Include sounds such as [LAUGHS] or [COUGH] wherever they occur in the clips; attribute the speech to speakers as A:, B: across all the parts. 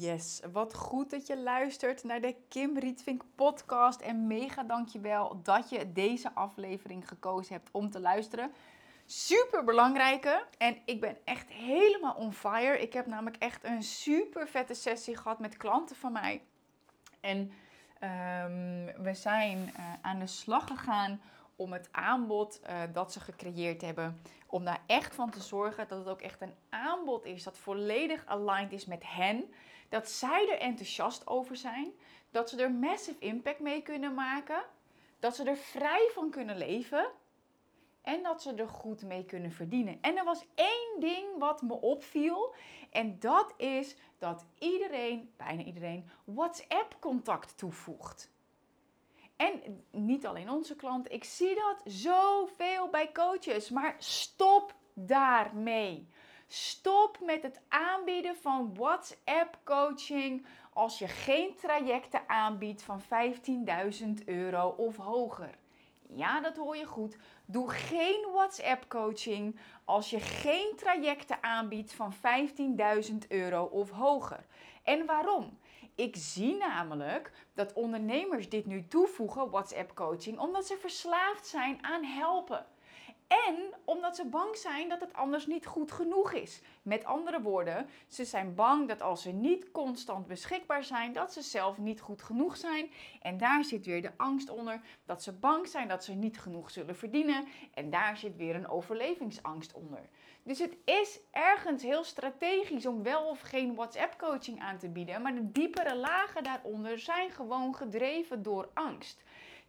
A: Yes, wat goed dat je luistert naar de Kim Rietvink podcast. En mega dankjewel dat je deze aflevering gekozen hebt om te luisteren. Super belangrijke. En ik ben echt helemaal on fire. Ik heb namelijk echt een super vette sessie gehad met klanten van mij. En ehm, we zijn uh, aan de slag gegaan om het aanbod uh, dat ze gecreëerd hebben, om daar echt van te zorgen dat het ook echt een aanbod is dat volledig aligned is met hen. Dat zij er enthousiast over zijn, dat ze er massive impact mee kunnen maken, dat ze er vrij van kunnen leven en dat ze er goed mee kunnen verdienen. En er was één ding wat me opviel en dat is dat iedereen, bijna iedereen, WhatsApp-contact toevoegt. En niet alleen onze klanten, ik zie dat zoveel bij coaches. Maar stop daarmee. Stop met het aanbieden van WhatsApp coaching als je geen trajecten aanbiedt van 15.000 euro of hoger. Ja, dat hoor je goed. Doe geen WhatsApp coaching als je geen trajecten aanbiedt van 15.000 euro of hoger. En waarom? Ik zie namelijk dat ondernemers dit nu toevoegen, WhatsApp coaching, omdat ze verslaafd zijn aan helpen. En omdat ze bang zijn dat het anders niet goed genoeg is. Met andere woorden, ze zijn bang dat als ze niet constant beschikbaar zijn, dat ze zelf niet goed genoeg zijn. En daar zit weer de angst onder dat ze bang zijn dat ze niet genoeg zullen verdienen. En daar zit weer een overlevingsangst onder. Dus het is ergens heel strategisch om wel of geen WhatsApp-coaching aan te bieden. Maar de diepere lagen daaronder zijn gewoon gedreven door angst.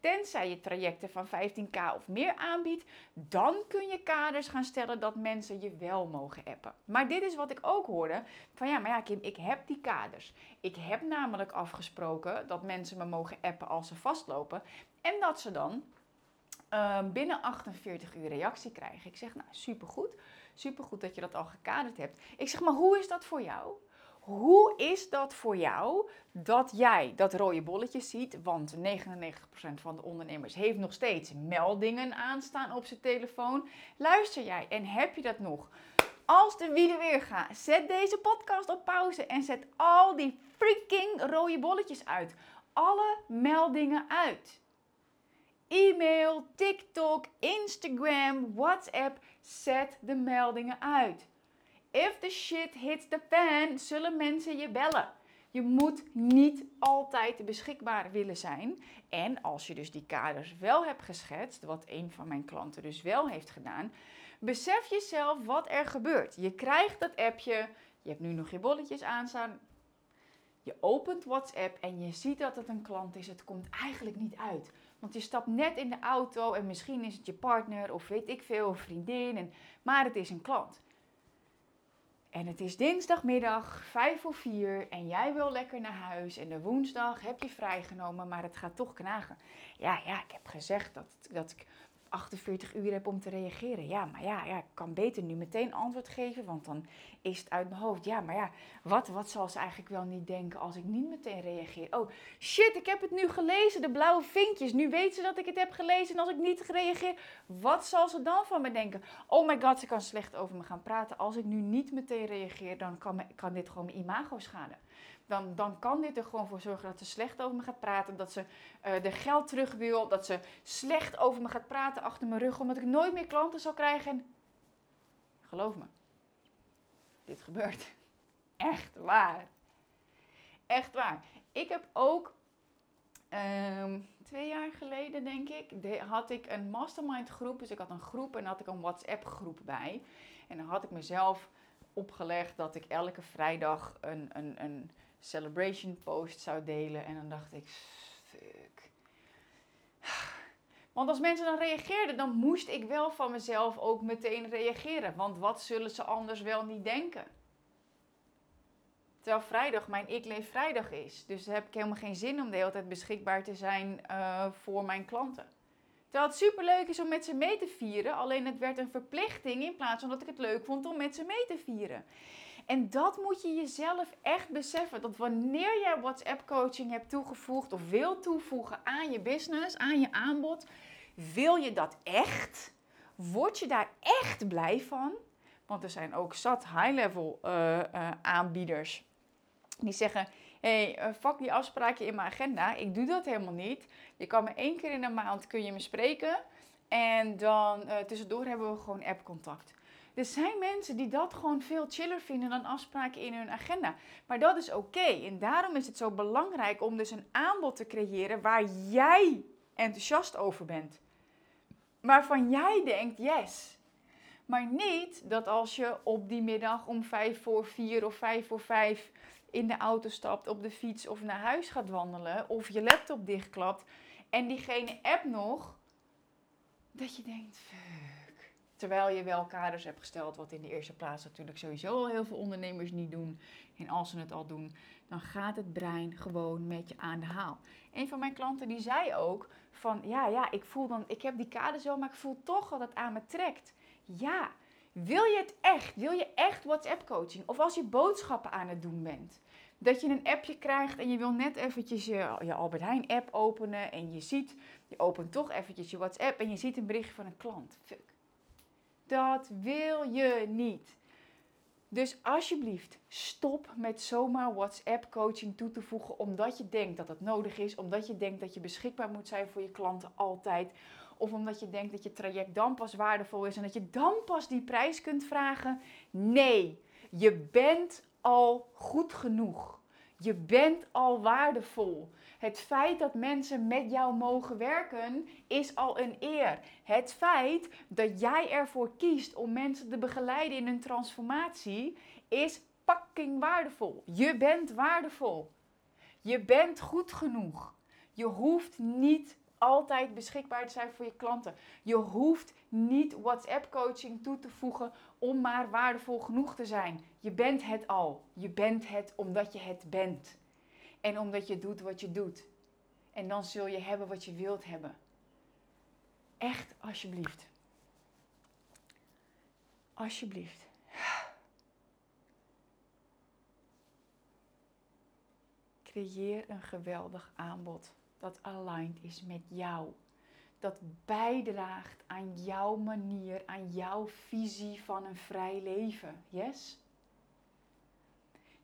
A: Tenzij je trajecten van 15k of meer aanbiedt, dan kun je kaders gaan stellen dat mensen je wel mogen appen. Maar dit is wat ik ook hoorde: van ja, maar ja, Kim, ik heb die kaders. Ik heb namelijk afgesproken dat mensen me mogen appen als ze vastlopen. En dat ze dan uh, binnen 48 uur reactie krijgen. Ik zeg, nou supergoed. Supergoed dat je dat al gekaderd hebt. Ik zeg, maar hoe is dat voor jou? Hoe is dat voor jou dat jij dat rode bolletje ziet? Want 99% van de ondernemers heeft nog steeds meldingen aanstaan op zijn telefoon. Luister jij en heb je dat nog? Als de wielen weer gaan, zet deze podcast op pauze en zet al die freaking rode bolletjes uit. Alle meldingen uit. E-mail, TikTok, Instagram, WhatsApp, zet de meldingen uit. If the shit hits the fan, zullen mensen je bellen. Je moet niet altijd beschikbaar willen zijn. En als je dus die kaders wel hebt geschetst, wat een van mijn klanten dus wel heeft gedaan, besef jezelf wat er gebeurt. Je krijgt dat appje, je hebt nu nog je bolletjes aanstaan. Je opent WhatsApp en je ziet dat het een klant is. Het komt eigenlijk niet uit. Want je stapt net in de auto en misschien is het je partner of weet ik veel, of vriendin. En, maar het is een klant. En het is dinsdagmiddag, vijf voor vier en jij wil lekker naar huis. En de woensdag heb je vrijgenomen, maar het gaat toch knagen. Ja, ja, ik heb gezegd dat, dat ik 48 uur heb om te reageren. Ja, maar ja, ja, ik kan beter nu meteen antwoord geven, want dan is het uit mijn hoofd. Ja, maar ja, wat, wat zal ze eigenlijk wel niet denken als ik niet meteen reageer? Oh, shit, ik heb het nu gelezen, de blauwe vinkjes. Nu weet ze dat ik het heb gelezen en als ik niet reageer, wat zal ze dan van me denken? Oh my god, ze kan slecht over me gaan praten. Als ik nu niet meteen reageer, dan kan, kan dit gewoon mijn imago schaden dan, dan kan dit er gewoon voor zorgen dat ze slecht over me gaat praten. Dat ze uh, de geld terug wil. Dat ze slecht over me gaat praten achter mijn rug. Omdat ik nooit meer klanten zal krijgen. En geloof me, dit gebeurt. [LAUGHS] Echt waar. Echt waar. Ik heb ook um, twee jaar geleden, denk ik, had ik een mastermind groep. Dus ik had een groep en had ik een WhatsApp groep bij. En dan had ik mezelf opgelegd dat ik elke vrijdag een, een, een celebration post zou delen. En dan dacht ik, fuck. Want als mensen dan reageerden, dan moest ik wel van mezelf ook meteen reageren. Want wat zullen ze anders wel niet denken? Terwijl vrijdag mijn Ik Leef Vrijdag is. Dus heb ik helemaal geen zin om de hele tijd beschikbaar te zijn uh, voor mijn klanten. Terwijl het superleuk is om met ze mee te vieren. Alleen het werd een verplichting in plaats van dat ik het leuk vond om met ze mee te vieren. En dat moet je jezelf echt beseffen. Dat wanneer jij WhatsApp coaching hebt toegevoegd of wil toevoegen aan je business, aan je aanbod, wil je dat echt? Word je daar echt blij van? Want er zijn ook zat high-level uh, uh, aanbieders Die zeggen, hé, hey, fuck die afspraken in mijn agenda. Ik doe dat helemaal niet. Je kan me één keer in de maand kun je me spreken. En dan tussendoor hebben we gewoon appcontact. Er zijn mensen die dat gewoon veel chiller vinden dan afspraken in hun agenda. Maar dat is oké. En daarom is het zo belangrijk om dus een aanbod te creëren waar jij enthousiast over bent. Waarvan jij denkt, yes. Maar niet dat als je op die middag om vijf voor vier of vijf voor vijf in de auto stapt, op de fiets of naar huis gaat wandelen of je laptop dichtklapt en diegene app nog, dat je denkt. Terwijl je wel kaders hebt gesteld, wat in de eerste plaats natuurlijk sowieso al heel veel ondernemers niet doen. En als ze het al doen, dan gaat het brein gewoon met je aan de haal. Een van mijn klanten die zei ook van, ja, ja, ik voel dan, ik heb die kaders wel, maar ik voel toch dat het aan me trekt. Ja, wil je het echt? Wil je echt WhatsApp coaching? Of als je boodschappen aan het doen bent. Dat je een appje krijgt en je wil net eventjes je, je Albert Heijn app openen en je ziet, je opent toch eventjes je WhatsApp en je ziet een berichtje van een klant. Dat wil je niet. Dus alsjeblieft, stop met zomaar WhatsApp coaching toe te voegen omdat je denkt dat het nodig is, omdat je denkt dat je beschikbaar moet zijn voor je klanten altijd, of omdat je denkt dat je traject dan pas waardevol is en dat je dan pas die prijs kunt vragen. Nee, je bent al goed genoeg. Je bent al waardevol. Het feit dat mensen met jou mogen werken is al een eer. Het feit dat jij ervoor kiest om mensen te begeleiden in hun transformatie is fucking waardevol. Je bent waardevol. Je bent goed genoeg. Je hoeft niet altijd beschikbaar te zijn voor je klanten. Je hoeft niet WhatsApp coaching toe te voegen om maar waardevol genoeg te zijn. Je bent het al. Je bent het omdat je het bent. En omdat je doet wat je doet. En dan zul je hebben wat je wilt hebben. Echt, alsjeblieft. Alsjeblieft. Creëer een geweldig aanbod dat aligned is met jou. Dat bijdraagt aan jouw manier, aan jouw visie van een vrij leven. Yes?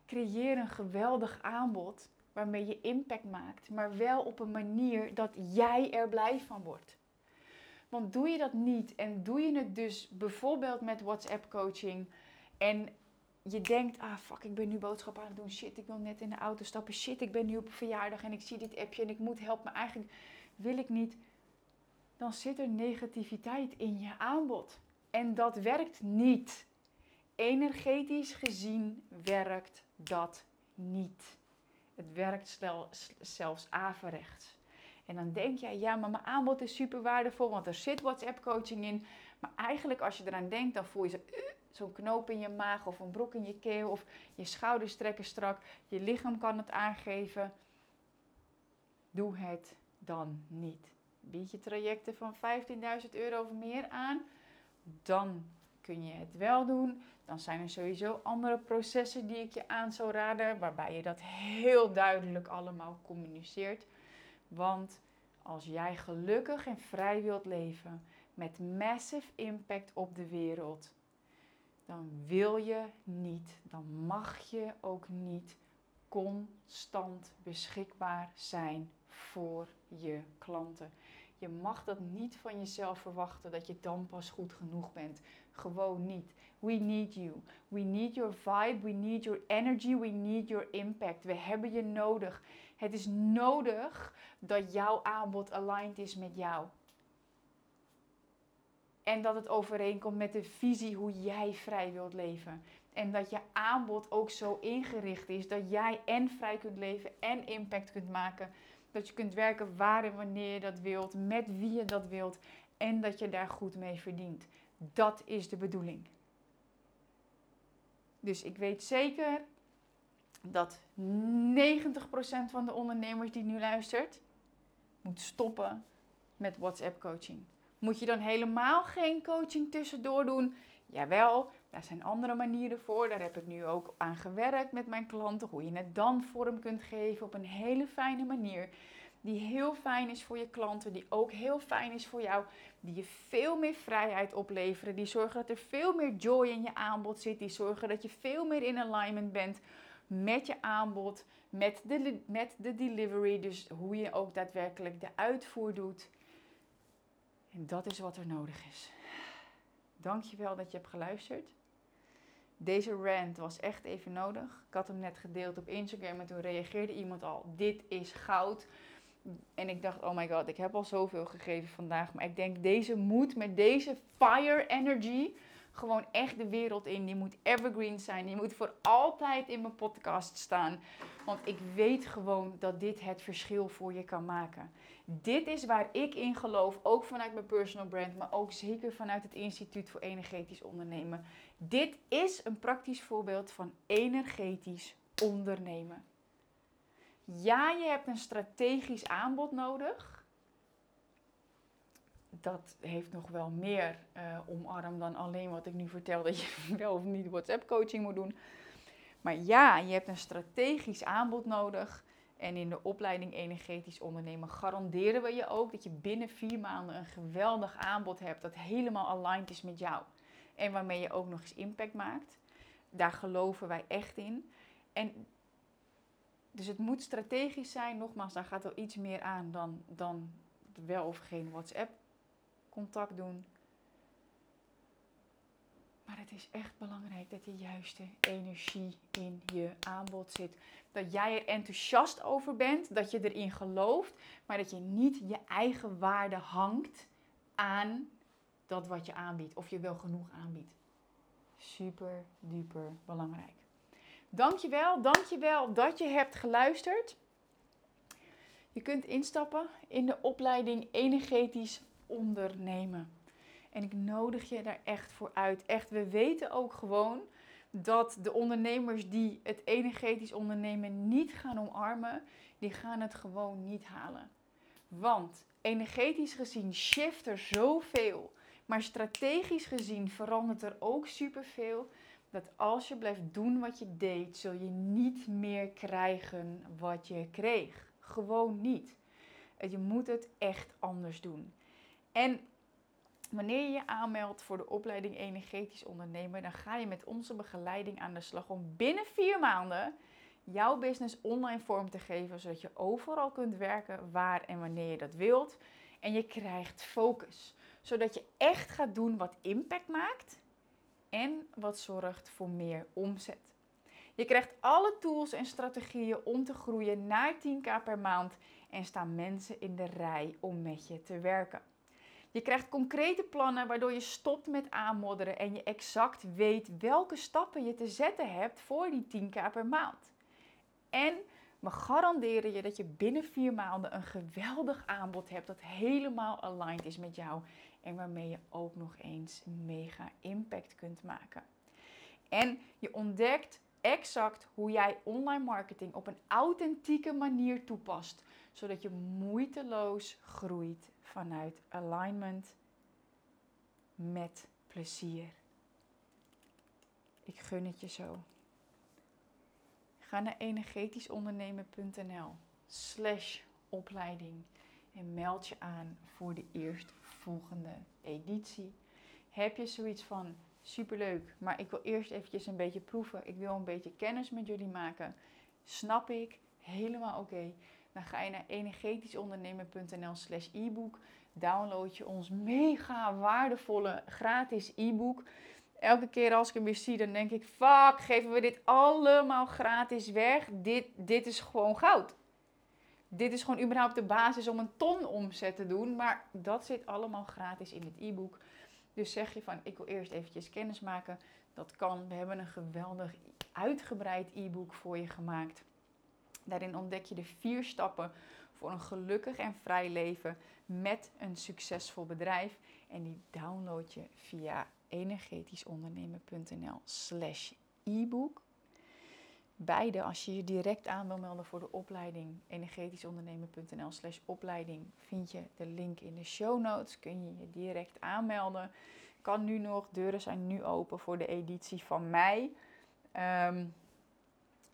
A: Creëer een geweldig aanbod waarmee je impact maakt, maar wel op een manier dat jij er blij van wordt. Want doe je dat niet en doe je het dus bijvoorbeeld met WhatsApp coaching en je denkt, ah fuck, ik ben nu boodschappen aan het doen. Shit, ik wil net in de auto stappen. Shit, ik ben nu op verjaardag en ik zie dit appje en ik moet helpen. Maar eigenlijk wil ik niet. Dan zit er negativiteit in je aanbod. En dat werkt niet. Energetisch gezien werkt dat niet. Het werkt zelfs averechts. En dan denk jij, ja, maar mijn aanbod is super waardevol, want er zit WhatsApp coaching in. Maar eigenlijk als je eraan denkt, dan voel je uh, zo'n knoop in je maag of een brok in je keel of je schouders trekken strak. Je lichaam kan het aangeven. Doe het dan niet. Bied je trajecten van 15.000 euro of meer aan, dan kun je het wel doen. Dan zijn er sowieso andere processen die ik je aan zou raden, waarbij je dat heel duidelijk allemaal communiceert. Want als jij gelukkig en vrij wilt leven met massive impact op de wereld, dan wil je niet, dan mag je ook niet constant beschikbaar zijn voor je klanten. Je mag dat niet van jezelf verwachten dat je dan pas goed genoeg bent. Gewoon niet. We need you. We need your vibe. We need your energy. We need your impact. We hebben je nodig. Het is nodig dat jouw aanbod aligned is met jou. En dat het overeenkomt met de visie hoe jij vrij wilt leven. En dat je aanbod ook zo ingericht is dat jij en vrij kunt leven en impact kunt maken. Dat je kunt werken waar en wanneer je dat wilt, met wie je dat wilt. En dat je daar goed mee verdient. Dat is de bedoeling. Dus ik weet zeker dat 90% van de ondernemers die nu luistert, moet stoppen met WhatsApp coaching. Moet je dan helemaal geen coaching tussendoor doen? Jawel, daar zijn andere manieren voor. Daar heb ik nu ook aan gewerkt met mijn klanten. Hoe je het dan vorm kunt geven op een hele fijne manier. Die heel fijn is voor je klanten, die ook heel fijn is voor jou. Die je veel meer vrijheid opleveren. Die zorgen dat er veel meer joy in je aanbod zit. Die zorgen dat je veel meer in alignment bent met je aanbod, met de, met de delivery, dus hoe je ook daadwerkelijk de uitvoer doet. En dat is wat er nodig is. Dankjewel dat je hebt geluisterd. Deze rant was echt even nodig. Ik had hem net gedeeld op Instagram en toen reageerde iemand al: Dit is goud. En ik dacht: Oh my god, ik heb al zoveel gegeven vandaag. Maar ik denk: deze moet met deze fire energy gewoon echt de wereld in. Die moet evergreen zijn. Die moet voor altijd in mijn podcast staan. Want ik weet gewoon dat dit het verschil voor je kan maken. Dit is waar ik in geloof, ook vanuit mijn personal brand, maar ook zeker vanuit het Instituut voor Energetisch Ondernemen. Dit is een praktisch voorbeeld van energetisch ondernemen. Ja, je hebt een strategisch aanbod nodig. Dat heeft nog wel meer uh, omarm dan alleen wat ik nu vertel, dat je [LAUGHS] wel of niet WhatsApp coaching moet doen. Maar ja, je hebt een strategisch aanbod nodig. En in de opleiding Energetisch Ondernemen garanderen we je ook dat je binnen vier maanden een geweldig aanbod hebt dat helemaal aligned is met jou. En waarmee je ook nog eens impact maakt. Daar geloven wij echt in. En dus het moet strategisch zijn. Nogmaals, daar gaat wel iets meer aan dan, dan wel of geen WhatsApp contact doen. Maar het is echt belangrijk dat de juiste energie in je aanbod zit. Dat jij er enthousiast over bent, dat je erin gelooft, maar dat je niet je eigen waarde hangt aan dat wat je aanbiedt. Of je wel genoeg aanbiedt. Super duper belangrijk. Dankjewel, dankjewel dat je hebt geluisterd. Je kunt instappen in de opleiding Energetisch Ondernemen. En ik nodig je daar echt voor uit. Echt, we weten ook gewoon dat de ondernemers die het energetisch ondernemen niet gaan omarmen, die gaan het gewoon niet halen. Want energetisch gezien shift er zoveel, maar strategisch gezien verandert er ook superveel. Dat als je blijft doen wat je deed, zul je niet meer krijgen wat je kreeg. Gewoon niet. Je moet het echt anders doen. En Wanneer je je aanmeldt voor de opleiding Energetisch Ondernemer, dan ga je met onze begeleiding aan de slag om binnen vier maanden jouw business online vorm te geven, zodat je overal kunt werken waar en wanneer je dat wilt. En je krijgt focus, zodat je echt gaat doen wat impact maakt en wat zorgt voor meer omzet. Je krijgt alle tools en strategieën om te groeien naar 10k per maand en staan mensen in de rij om met je te werken. Je krijgt concrete plannen waardoor je stopt met aanmodderen en je exact weet welke stappen je te zetten hebt voor die 10k per maand. En we garanderen je dat je binnen vier maanden een geweldig aanbod hebt dat helemaal aligned is met jou en waarmee je ook nog eens mega impact kunt maken. En je ontdekt exact hoe jij online marketing op een authentieke manier toepast, zodat je moeiteloos groeit vanuit alignment met plezier. Ik gun het je zo. Ga naar energetischondernemen.nl slash opleiding en meld je aan voor de eerstvolgende editie. Heb je zoiets van superleuk, maar ik wil eerst eventjes een beetje proeven. Ik wil een beetje kennis met jullie maken. Snap ik, helemaal oké. Dan ga je naar energetischondernemen.nl slash e-book. Download je ons mega waardevolle gratis e-book. Elke keer als ik hem weer zie, dan denk ik, fuck, geven we dit allemaal gratis weg? Dit, dit is gewoon goud. Dit is gewoon überhaupt de basis om een ton omzet te doen. Maar dat zit allemaal gratis in het e-book. Dus zeg je van, ik wil eerst eventjes kennis maken. Dat kan. We hebben een geweldig uitgebreid e-book voor je gemaakt. Daarin ontdek je de vier stappen voor een gelukkig en vrij leven met een succesvol bedrijf. En die download je via energetischondernemen.nl slash e-book. Beide, als je je direct aan wil melden voor de opleiding, energetischondernemen.nl slash opleiding, vind je de link in de show notes. Kun je je direct aanmelden. Kan nu nog, deuren zijn nu open voor de editie van mei. Um,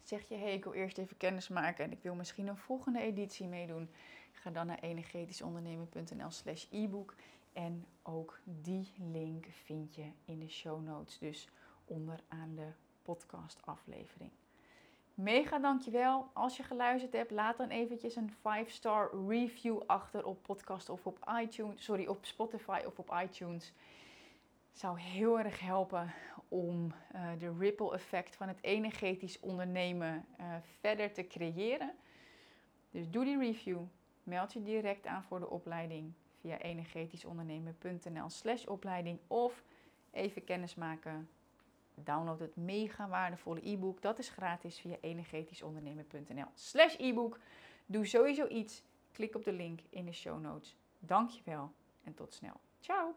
A: Zeg je, hey, ik wil eerst even kennis maken en ik wil misschien een volgende editie meedoen. Ga dan naar energetischondernemen.nl slash e-book. En ook die link vind je in de show notes, dus onderaan de podcast aflevering. Mega dankjewel. Als je geluisterd hebt, laat dan eventjes een 5-star review achter op podcast of op iTunes. Sorry, op Spotify of op iTunes. Zou heel erg helpen om uh, de ripple effect van het energetisch ondernemen uh, verder te creëren. Dus doe die review. Meld je direct aan voor de opleiding via energetischondernemen.nl slash opleiding of even kennis maken Download het mega waardevolle e-book. Dat is gratis via energetischondernemen.nl slash e-book. Doe sowieso iets. Klik op de link in de show notes. Dankjewel en tot snel. Ciao!